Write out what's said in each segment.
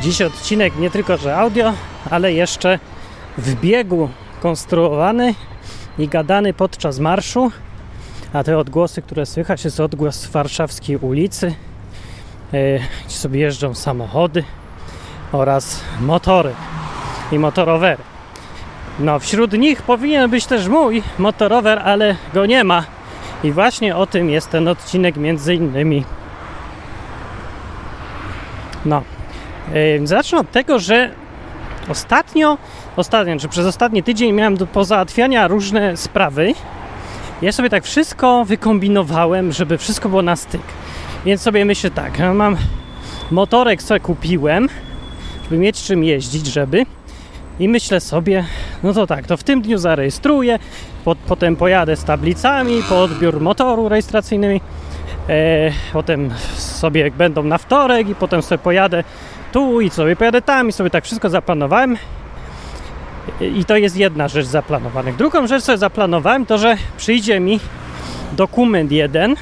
Dziś odcinek nie tylko, że audio, ale jeszcze w biegu konstruowany i gadany podczas marszu. A te odgłosy, które słychać, jest odgłos warszawskiej ulicy, gdzie sobie jeżdżą samochody oraz motory i motorowery. No, wśród nich powinien być też mój motorower, ale go nie ma. I właśnie o tym jest ten odcinek między innymi. No. Zacznę od tego, że ostatnio, ostatnio, czy przez ostatni tydzień miałem do pozałatwiania różne sprawy. Ja sobie tak wszystko wykombinowałem, żeby wszystko było na styk. Więc sobie myślę tak, mam motorek, co kupiłem, żeby mieć czym jeździć, żeby i myślę sobie, no to tak, to w tym dniu zarejestruję, po, potem pojadę z tablicami po odbiór motoru rejestracyjnymi, e, potem sobie będą na wtorek i potem sobie pojadę tu i sobie pojadę tam i sobie tak wszystko zaplanowałem. I to jest jedna rzecz zaplanowanych. Drugą rzecz, co zaplanowałem, to że przyjdzie mi dokument jeden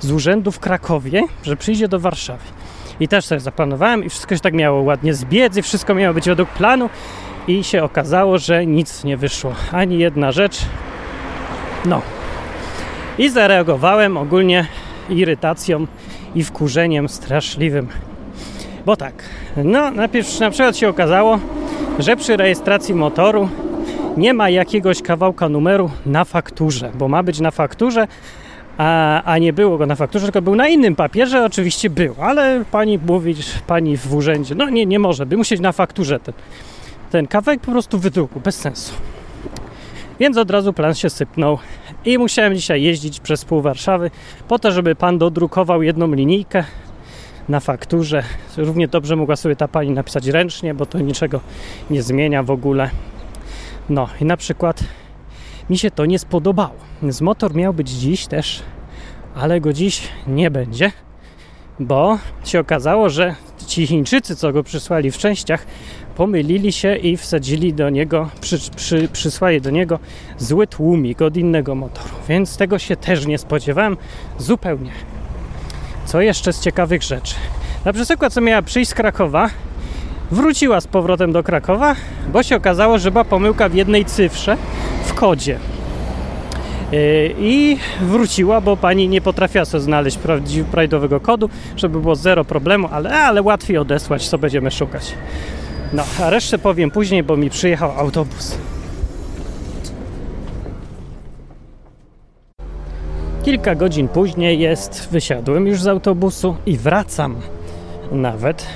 z urzędu w Krakowie, że przyjdzie do Warszawy. I też sobie zaplanowałem i wszystko się tak miało ładnie zbiec i wszystko miało być według planu i się okazało, że nic nie wyszło. Ani jedna rzecz. No. I zareagowałem ogólnie irytacją i wkurzeniem straszliwym. Bo tak, no najpierw na przykład się okazało, że przy rejestracji motoru nie ma jakiegoś kawałka numeru na fakturze, bo ma być na fakturze, a, a nie było go na fakturze, tylko był na innym papierze, oczywiście był, ale pani mówi, pani w urzędzie, no nie, nie może, by musieć na fakturze ten ten kawałek po prostu wydruku, bez sensu. Więc od razu plan się sypnął i musiałem dzisiaj jeździć przez pół Warszawy po to, żeby pan dodrukował jedną linijkę na fakturze. Równie dobrze mogła sobie ta pani napisać ręcznie, bo to niczego nie zmienia w ogóle. No i na przykład mi się to nie spodobało. Z motor miał być dziś też, ale go dziś nie będzie, bo się okazało, że ci Chińczycy, co go przysłali w częściach, pomylili się i wsadzili do niego, przy, przy, przysłali do niego zły tłumik od innego motoru. Więc tego się też nie spodziewałem zupełnie. Co jeszcze z ciekawych rzeczy? Na przykład, co miała przyjść z Krakowa, wróciła z powrotem do Krakowa, bo się okazało, że była pomyłka w jednej cyfrze w kodzie. Yy, I wróciła, bo pani nie potrafiła sobie znaleźć prawidłowego kodu, żeby było zero problemu, ale, ale łatwiej odesłać, co będziemy szukać. No, a resztę powiem później, bo mi przyjechał autobus. Kilka godzin później jest, wysiadłem już z autobusu i wracam nawet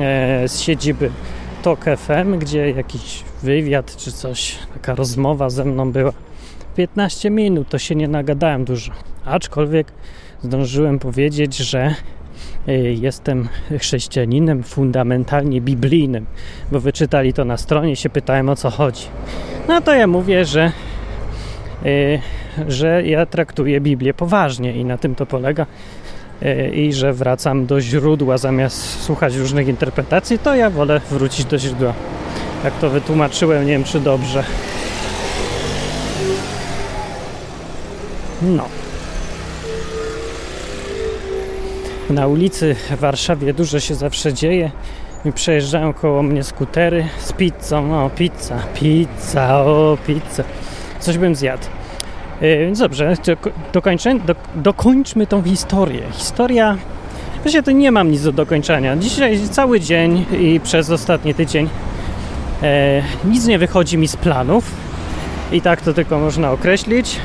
e, z siedziby TOK FM, gdzie jakiś wywiad czy coś, taka rozmowa ze mną była. 15 minut, to się nie nagadałem dużo. Aczkolwiek zdążyłem powiedzieć, że Y, jestem chrześcijaninem fundamentalnie biblijnym, bo wyczytali to na stronie się pytałem o co chodzi. No to ja mówię, że, y, że ja traktuję Biblię poważnie i na tym to polega y, i że wracam do źródła zamiast słuchać różnych interpretacji, to ja wolę wrócić do źródła. Jak to wytłumaczyłem, nie wiem czy dobrze. No. Na ulicy w Warszawie dużo się zawsze dzieje. I przejeżdżają koło mnie skutery z pizzą. O, pizza, pizza, o, pizza. Coś bym zjadł. Yy, więc dobrze, dokończę, do, dokończmy tą historię. Historia, właśnie to nie mam nic do dokończenia. Dzisiaj cały dzień i przez ostatni tydzień e, nic nie wychodzi mi z planów. I tak to tylko można określić.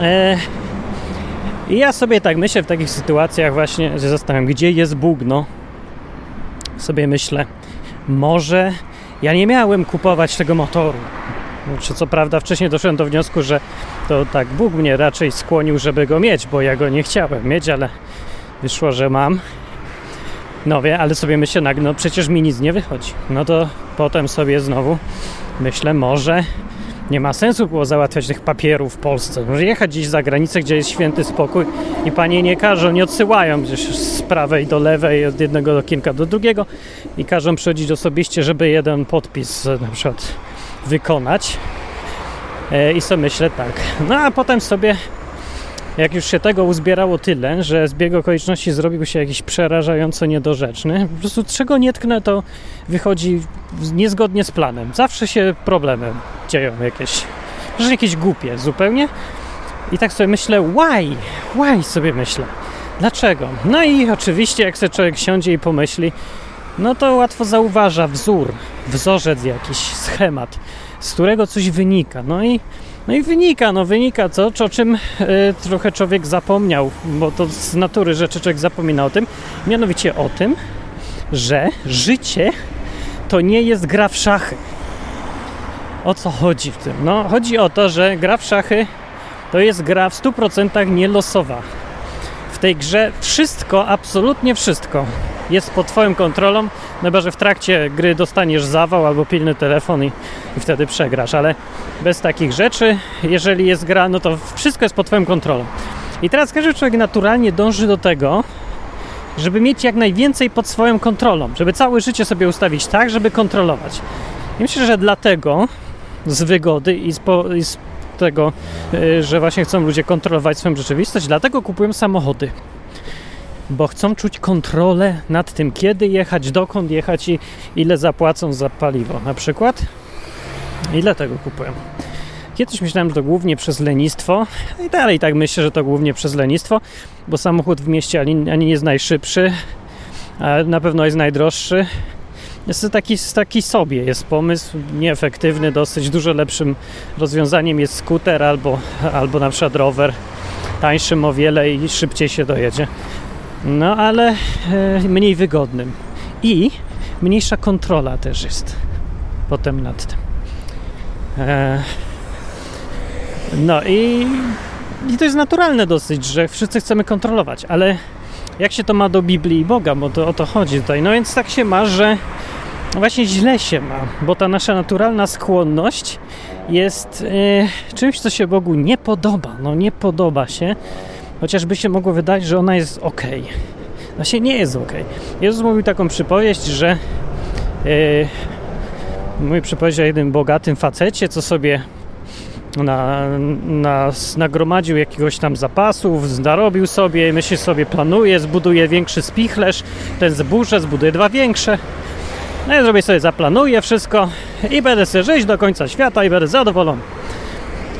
E, i ja sobie tak myślę w takich sytuacjach właśnie, że zastanawiam, gdzie jest Bóg, no. Sobie myślę, może ja nie miałem kupować tego motoru. Znaczy, co prawda wcześniej doszedłem do wniosku, że to tak Bóg mnie raczej skłonił, żeby go mieć, bo ja go nie chciałem mieć, ale wyszło, że mam. No wie, ale sobie myślę, no przecież mi nic nie wychodzi. No to potem sobie znowu myślę, może nie ma sensu było załatwiać tych papierów w Polsce. Może jechać gdzieś za granicę, gdzie jest święty spokój i panie nie każą, nie odsyłają gdzieś z prawej do lewej, od jednego okienka do drugiego i każą przychodzić osobiście, żeby jeden podpis na przykład wykonać. E, I sobie myślę tak. No a potem sobie jak już się tego uzbierało tyle, że zbieg okoliczności zrobił się jakiś przerażająco niedorzeczny, po prostu czego nie tknę, to wychodzi niezgodnie z planem. Zawsze się problemy dzieją jakieś, że jakieś głupie zupełnie. I tak sobie myślę, why? Why sobie myślę? Dlaczego? No i oczywiście, jak sobie człowiek siądzie i pomyśli, no to łatwo zauważa wzór, wzorzec jakiś, schemat, z którego coś wynika. No i, no i wynika, no wynika to, o czym y, trochę człowiek zapomniał, bo to z natury rzeczy człowiek zapomina o tym, mianowicie o tym, że życie to nie jest gra w szachy. O co chodzi w tym? No, chodzi o to, że gra w szachy to jest gra w 100% nielosowa. W tej grze wszystko, absolutnie wszystko jest pod Twoją kontrolą, no chyba że w trakcie gry dostaniesz zawał albo pilny telefon i, i wtedy przegrasz, ale bez takich rzeczy, jeżeli jest gra, no to wszystko jest pod Twoją kontrolą. I teraz każdy człowiek naturalnie dąży do tego, żeby mieć jak najwięcej pod swoją kontrolą, żeby całe życie sobie ustawić tak, żeby kontrolować. I myślę, że dlatego z wygody i z, po, i z tego, y, że właśnie chcą ludzie kontrolować swoją rzeczywistość, dlatego kupują samochody. Bo chcą czuć kontrolę nad tym, kiedy jechać, dokąd jechać i ile zapłacą za paliwo. Na przykład, i dlatego kupują. Kiedyś myślałem, że to głównie przez lenistwo, i dalej tak myślę, że to głównie przez lenistwo, bo samochód w mieście ani, ani nie jest najszybszy, a na pewno jest najdroższy. Jest taki, taki sobie jest pomysł, nieefektywny, dosyć dużo lepszym rozwiązaniem jest skuter albo, albo na przykład rower, tańszym o wiele i szybciej się dojedzie. No ale e, mniej wygodnym. I mniejsza kontrola też jest potem nad tym. E, no i, i to jest naturalne dosyć, że wszyscy chcemy kontrolować, ale jak się to ma do Biblii i Boga, bo to o to chodzi tutaj. No więc tak się ma, że właśnie źle się ma, bo ta nasza naturalna skłonność jest e, czymś, co się Bogu nie podoba. No nie podoba się, chociażby się mogło wydać, że ona jest ok. Właśnie nie jest ok. Jezus mówił taką przypowieść, że e, mówi przypowieść o jednym bogatym facecie, co sobie na, na, nagromadził jakiegoś tam zapasów, zarobił sobie, myśli sobie, planuje, zbuduje większy spichlerz, ten zburzę, zbuduje dwa większe. No ja zrobię sobie, zaplanuję wszystko i będę sobie żyć do końca świata i będę zadowolony.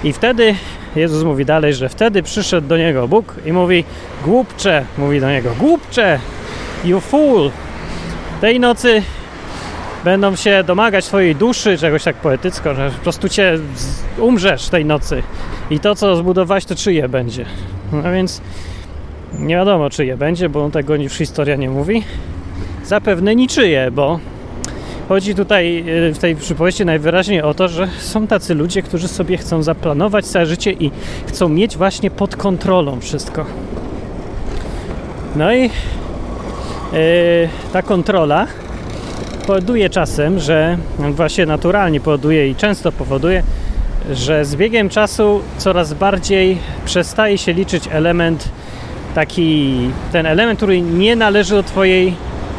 I wtedy Jezus mówi dalej, że wtedy przyszedł do niego Bóg i mówi głupcze, mówi do niego głupcze, you fool. Tej nocy będą się domagać swojej duszy, czegoś tak poetycko, że po prostu cię umrzesz tej nocy i to, co zbudowałeś, to czyje będzie. No więc nie wiadomo, czyje będzie, bo tego już historia nie mówi. Zapewne niczyje, bo chodzi tutaj y, w tej przypowieści najwyraźniej o to, że są tacy ludzie, którzy sobie chcą zaplanować całe życie i chcą mieć właśnie pod kontrolą wszystko. No i yy, ta kontrola powoduje czasem, że właśnie naturalnie powoduje i często powoduje, że z biegiem czasu coraz bardziej przestaje się liczyć element taki, ten element, który nie należy do Twojej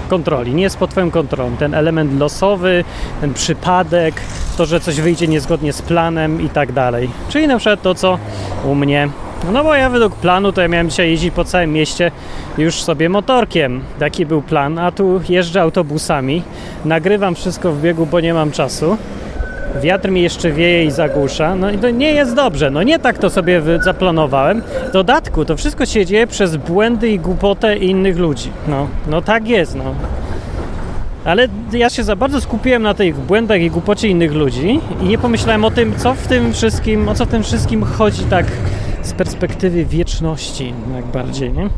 kontroli, nie jest pod Twoją kontrolą. Ten element losowy, ten przypadek, to, że coś wyjdzie niezgodnie z planem i tak dalej. Czyli na przykład to, co u mnie no bo ja według planu to ja miałem dzisiaj jeździć po całym mieście już sobie motorkiem. Taki był plan, a tu jeżdżę autobusami. Nagrywam wszystko w biegu, bo nie mam czasu. Wiatr mi jeszcze wieje i zagłusza. No i to nie jest dobrze. No nie tak to sobie zaplanowałem. W dodatku to wszystko się dzieje przez błędy i głupotę innych ludzi. No, no tak jest, no. Ale ja się za bardzo skupiłem na tych błędach i głupocie innych ludzi i nie pomyślałem o tym, co w tym wszystkim, o co w tym wszystkim chodzi tak z perspektywy wieczności najbardziej, nie?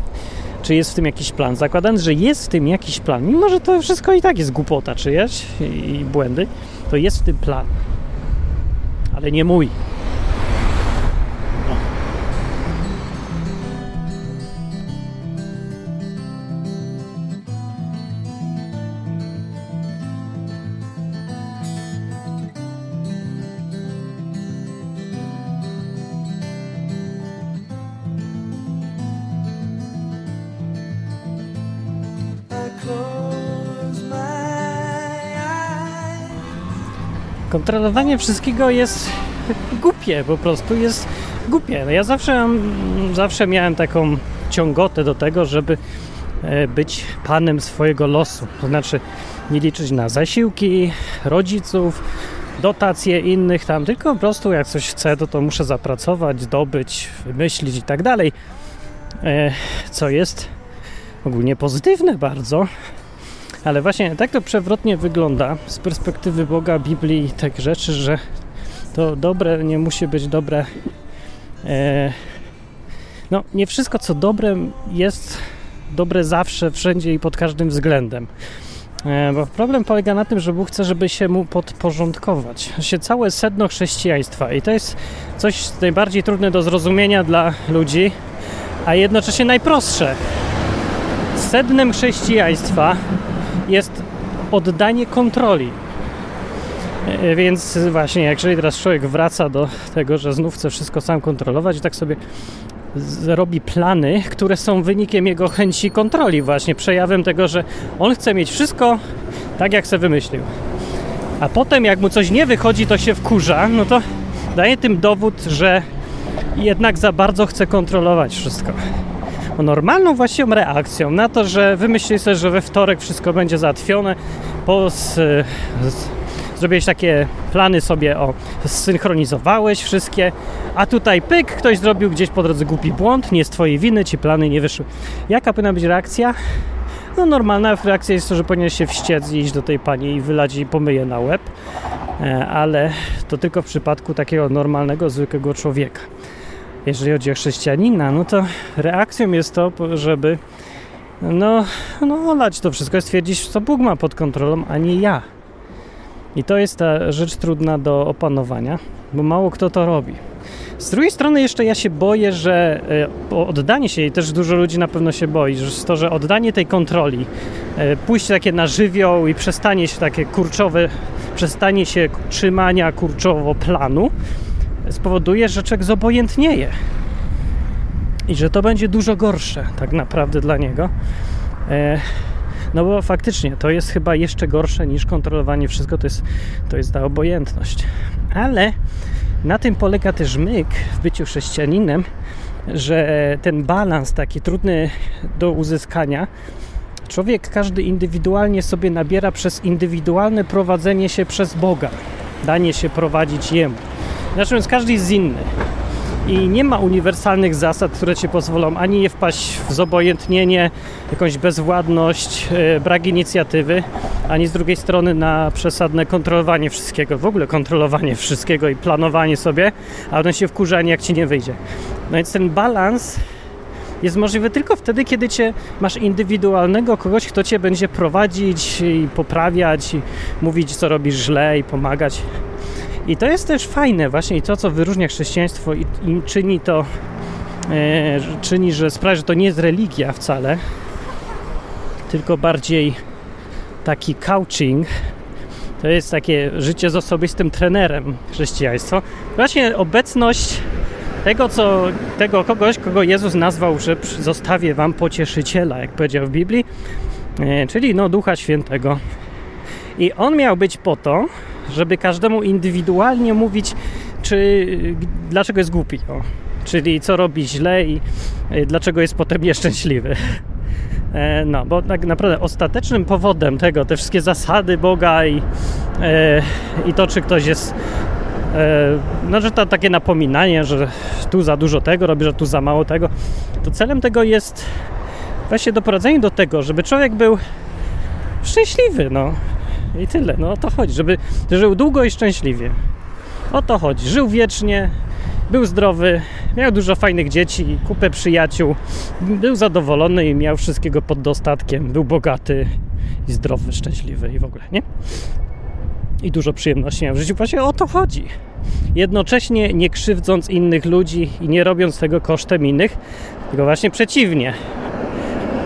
Czy jest w tym jakiś plan? Zakładając, że jest w tym jakiś plan, mimo że to wszystko i tak jest głupota czyjaś i, i błędy, to jest w tym plan. Ale nie mój. Kontrolowanie wszystkiego jest głupie, po prostu jest głupie. No ja zawsze, zawsze miałem taką ciągotę do tego, żeby e, być panem swojego losu. To znaczy nie liczyć na zasiłki rodziców, dotacje innych tam, tylko po prostu jak coś chcę, to to muszę zapracować, zdobyć, wymyślić i tak dalej. E, co jest ogólnie pozytywne bardzo, ale właśnie tak to przewrotnie wygląda z perspektywy Boga, Biblii i tak rzeczy, że to dobre nie musi być dobre. E, no, nie wszystko co dobre jest dobre zawsze, wszędzie i pod każdym względem. E, bo problem polega na tym, że Bóg chce, żeby się mu podporządkować. Się całe sedno chrześcijaństwa i to jest coś najbardziej trudne do zrozumienia dla ludzi, a jednocześnie najprostsze. Sednem chrześcijaństwa jest oddanie kontroli. E, więc właśnie, jeżeli teraz człowiek wraca do tego, że znów chce wszystko sam kontrolować, tak sobie robi plany, które są wynikiem jego chęci kontroli, właśnie przejawem tego, że on chce mieć wszystko tak, jak sobie wymyślił. A potem, jak mu coś nie wychodzi, to się wkurza, no to daje tym dowód, że jednak za bardzo chce kontrolować wszystko. Normalną właściwą reakcją na to, że wymyśli sobie, że we wtorek wszystko będzie załatwione, po z, z, zrobiłeś takie plany sobie, o, zsynchronizowałeś wszystkie, a tutaj pyk, ktoś zrobił gdzieś po drodze głupi błąd, nie z twojej winy, ci plany nie wyszły. Jaka powinna być reakcja? No normalna reakcja jest to, że powinien się wściec i iść do tej pani i wylać i pomyje na łeb, e, ale to tylko w przypadku takiego normalnego, zwykłego człowieka. Jeżeli chodzi o chrześcijanina, no to reakcją jest to, żeby no, no olać to wszystko, stwierdzić, co Bóg ma pod kontrolą, a nie ja. I to jest ta rzecz trudna do opanowania, bo mało kto to robi. Z drugiej strony jeszcze ja się boję, że e, oddanie się, i też dużo ludzi na pewno się boi, że to, że oddanie tej kontroli, e, pójście takie na żywioł i przestanie się takie kurczowe, przestanie się trzymania kurczowo planu, spowoduje, że człowiek zobojętnieje. I że to będzie dużo gorsze tak naprawdę dla niego. E, no bo faktycznie to jest chyba jeszcze gorsze niż kontrolowanie wszystko, to jest, to jest ta obojętność. Ale na tym polega też myk w byciu chrześcijaninem, że ten balans taki trudny do uzyskania, człowiek każdy indywidualnie sobie nabiera przez indywidualne prowadzenie się przez Boga, danie się prowadzić Jemu. Znaczy, więc każdy jest inny i nie ma uniwersalnych zasad, które ci pozwolą ani nie wpaść w zobojętnienie, jakąś bezwładność, e, brak inicjatywy, ani z drugiej strony na przesadne kontrolowanie wszystkiego, w ogóle kontrolowanie wszystkiego i planowanie sobie, a potem się wkurzanie, jak ci nie wyjdzie. No więc ten balans jest możliwy tylko wtedy, kiedy cię masz indywidualnego kogoś, kto cię będzie prowadzić i poprawiać, i mówić, co robisz źle i pomagać. I to jest też fajne właśnie i to, co wyróżnia chrześcijaństwo i, i czyni to, e, czyni, że sprawia, że to nie jest religia wcale, tylko bardziej taki coaching, to jest takie życie z osobistym trenerem chrześcijaństwo. Właśnie obecność tego, co, tego kogoś, kogo Jezus nazwał, że zostawię wam pocieszyciela, jak powiedział w Biblii, e, czyli no Ducha Świętego. I on miał być po to, żeby każdemu indywidualnie mówić, czy dlaczego jest głupi. O. Czyli co robi źle i e, dlaczego jest potem nieszczęśliwy. E, no, bo tak naprawdę ostatecznym powodem tego, te wszystkie zasady Boga i, e, i to, czy ktoś jest no, że to takie napominanie, że tu za dużo tego robi, że tu za mało tego, to celem tego jest właśnie doprowadzenie do tego, żeby człowiek był szczęśliwy, no. I tyle, no o to chodzi, żeby żył długo i szczęśliwie. O to chodzi. Żył wiecznie, był zdrowy, miał dużo fajnych dzieci, kupę przyjaciół, był zadowolony i miał wszystkiego pod dostatkiem, był bogaty i zdrowy, szczęśliwy i w ogóle, nie? I dużo przyjemności miał w życiu. Właśnie o to chodzi. Jednocześnie nie krzywdząc innych ludzi i nie robiąc tego kosztem innych, tylko właśnie przeciwnie.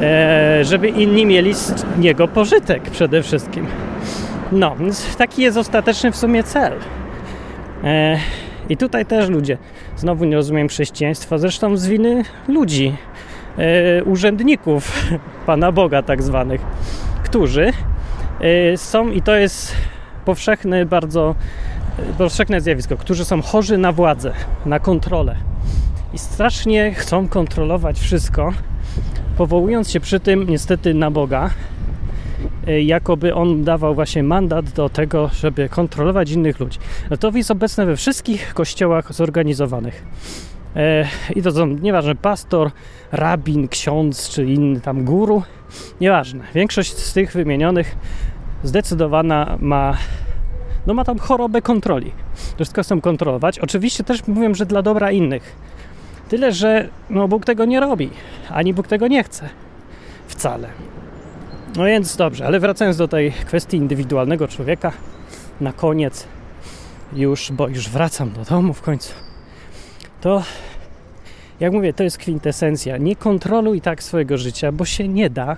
E, żeby inni mieli z niego pożytek przede wszystkim. No, więc taki jest ostateczny w sumie cel. E, I tutaj też ludzie, znowu nie rozumiem chrześcijaństwa, zresztą z winy ludzi, e, urzędników Pana Boga tak zwanych, którzy e, są, i to jest powszechne bardzo powszechne zjawisko, którzy są chorzy na władzę, na kontrolę i strasznie chcą kontrolować wszystko, powołując się przy tym niestety na Boga, jakoby on dawał właśnie mandat do tego, żeby kontrolować innych ludzi. No to jest obecne we wszystkich kościołach zorganizowanych. E, I to są nieważne pastor, rabin, ksiądz czy inny tam guru, nieważne. Większość z tych wymienionych zdecydowana ma no ma tam chorobę kontroli. Wszystko chcą kontrolować. Oczywiście też mówią, że dla dobra innych. Tyle, że no Bóg tego nie robi, ani Bóg tego nie chce. Wcale. No więc dobrze, ale wracając do tej kwestii indywidualnego człowieka, na koniec już, bo już wracam do domu w końcu, to jak mówię, to jest kwintesencja. Nie kontroluj tak swojego życia, bo się nie da.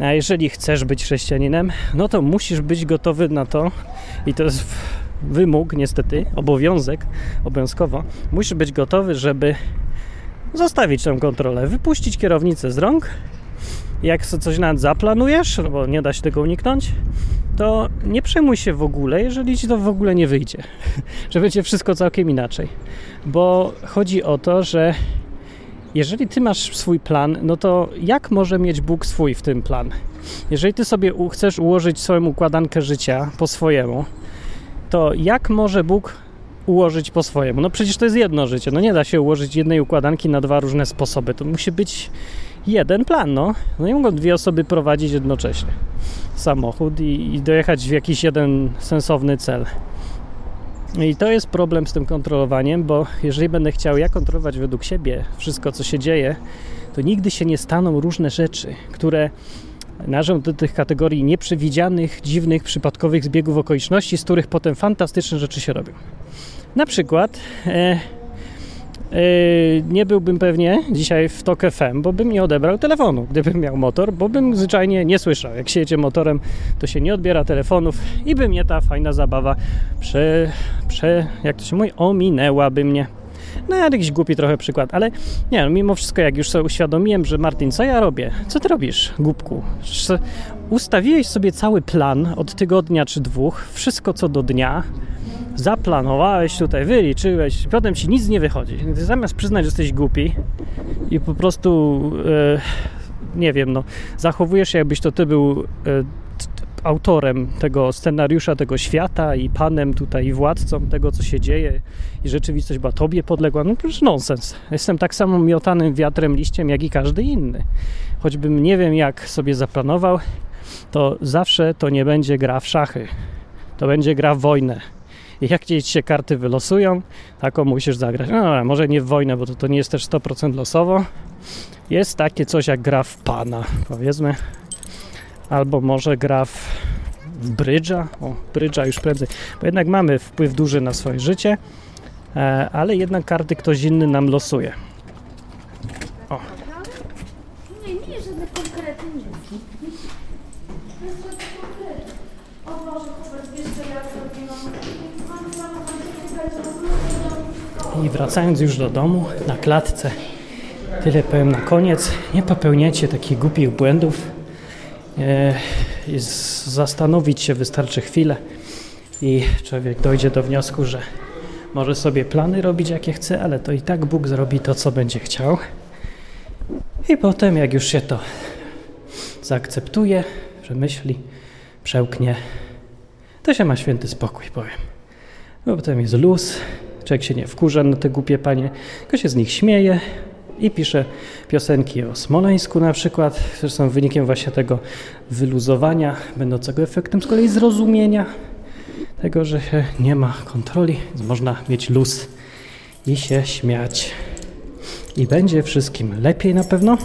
A jeżeli chcesz być chrześcijaninem, no to musisz być gotowy na to, i to jest wymóg, niestety, obowiązek, obowiązkowo, musisz być gotowy, żeby zostawić tę kontrolę, wypuścić kierownicę z rąk. Jak coś nawet zaplanujesz, bo nie da się tego uniknąć, to nie przejmuj się w ogóle, jeżeli ci to w ogóle nie wyjdzie, że będzie wszystko całkiem inaczej. Bo chodzi o to, że jeżeli ty masz swój plan, no to jak może mieć Bóg swój w tym plan? Jeżeli ty sobie chcesz ułożyć swoją układankę życia po swojemu, to jak może Bóg ułożyć po swojemu? No przecież to jest jedno życie. No nie da się ułożyć jednej układanki na dwa różne sposoby. To musi być jeden plan, no. No nie mogą dwie osoby prowadzić jednocześnie samochód i, i dojechać w jakiś jeden sensowny cel. I to jest problem z tym kontrolowaniem, bo jeżeli będę chciał ja kontrolować według siebie wszystko, co się dzieje, to nigdy się nie staną różne rzeczy, które należą do tych kategorii nieprzewidzianych, dziwnych, przypadkowych zbiegów okoliczności, z których potem fantastyczne rzeczy się robią. Na przykład e, Yy, nie byłbym pewnie dzisiaj w TOK FM, bo bym nie odebrał telefonu, gdybym miał motor, bo bym zwyczajnie nie słyszał. Jak się jedzie motorem, to się nie odbiera telefonów i by mnie ta fajna zabawa prze, prze jak to się mówi, ominęłaby mnie. No, jakiś głupi trochę przykład, ale nie, no, mimo wszystko, jak już sobie uświadomiłem, że Martin, co ja robię? Co ty robisz, głupku? Ustawiłeś sobie cały plan od tygodnia czy dwóch, wszystko co do dnia, zaplanowałeś tutaj, wyliczyłeś, potem ci nic nie wychodzi. Zamiast przyznać, że jesteś głupi i po prostu e, nie wiem, no, zachowujesz się, jakbyś to ty był e, autorem tego scenariusza, tego świata i panem tutaj, władcą tego, co się dzieje i rzeczywistość była tobie podległa, no przecież nonsens. Jestem tak samo miotanym wiatrem liściem, jak i każdy inny. Choćbym nie wiem, jak sobie zaplanował, to zawsze to nie będzie gra w szachy. To będzie gra w wojnę. I jak ci się karty wylosują, taką musisz zagrać. No, może nie w wojnę, bo to, to nie jest też 100% losowo. Jest takie coś jak gra w pana, powiedzmy. Albo może gra w, brydża. O, brydża już prędzej. Bo jednak mamy wpływ duży na swoje życie, e, ale jednak karty ktoś inny nam losuje. O. Nie, nie żadne ja zrobiłam? Mam samochód, I wracając już do domu, na klatce, tyle powiem na koniec, nie popełniajcie takich głupich błędów. E, zastanowić się wystarczy chwilę i człowiek dojdzie do wniosku, że może sobie plany robić jakie chce, ale to i tak Bóg zrobi to, co będzie chciał. I potem, jak już się to zaakceptuje, przemyśli, przełknie, to się ma święty spokój, powiem. Bo potem jest luz, człowiek się nie wkurza na te głupie panie, tylko się z nich śmieje i pisze piosenki o Smoleńsku na przykład, które są wynikiem właśnie tego wyluzowania, będącego efektem z kolei zrozumienia tego, że się nie ma kontroli, można mieć luz i się śmiać. I będzie wszystkim lepiej na pewno.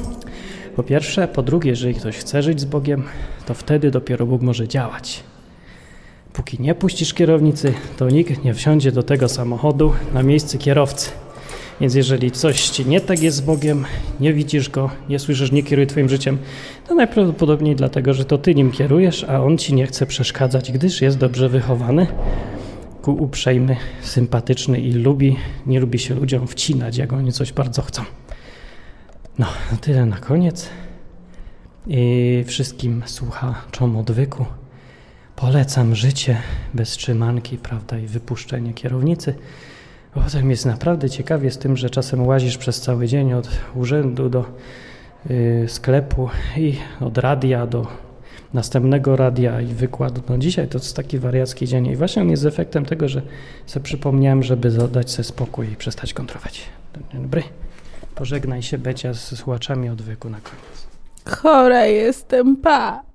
Po pierwsze, po drugie, jeżeli ktoś chce żyć z Bogiem, to wtedy dopiero Bóg może działać. Póki nie puścisz kierownicy, to nikt nie wsiądzie do tego samochodu na miejsce kierowcy. Więc jeżeli coś nie tak jest z Bogiem, nie widzisz go, nie słyszysz, nie kieruje twoim życiem, to najprawdopodobniej dlatego, że to ty nim kierujesz, a on ci nie chce przeszkadzać, gdyż jest dobrze wychowany, ku uprzejmy, sympatyczny i lubi, nie lubi się ludziom wcinać, jak oni coś bardzo chcą. No, tyle na koniec. I wszystkim słuchaczom odwyku polecam życie bez trzymanki, prawda, i wypuszczenie kierownicy. Potem jest naprawdę ciekawie z tym, że czasem łazisz przez cały dzień od urzędu do y, sklepu i od radia do następnego radia i wykładu. No dzisiaj to jest taki wariacki dzień i właśnie on jest efektem tego, że sobie przypomniałem, żeby dać sobie spokój i przestać kontrować. Dzień dobry. Pożegnaj się Becia z słuchaczami odwyku na koniec. Chora jestem, pa.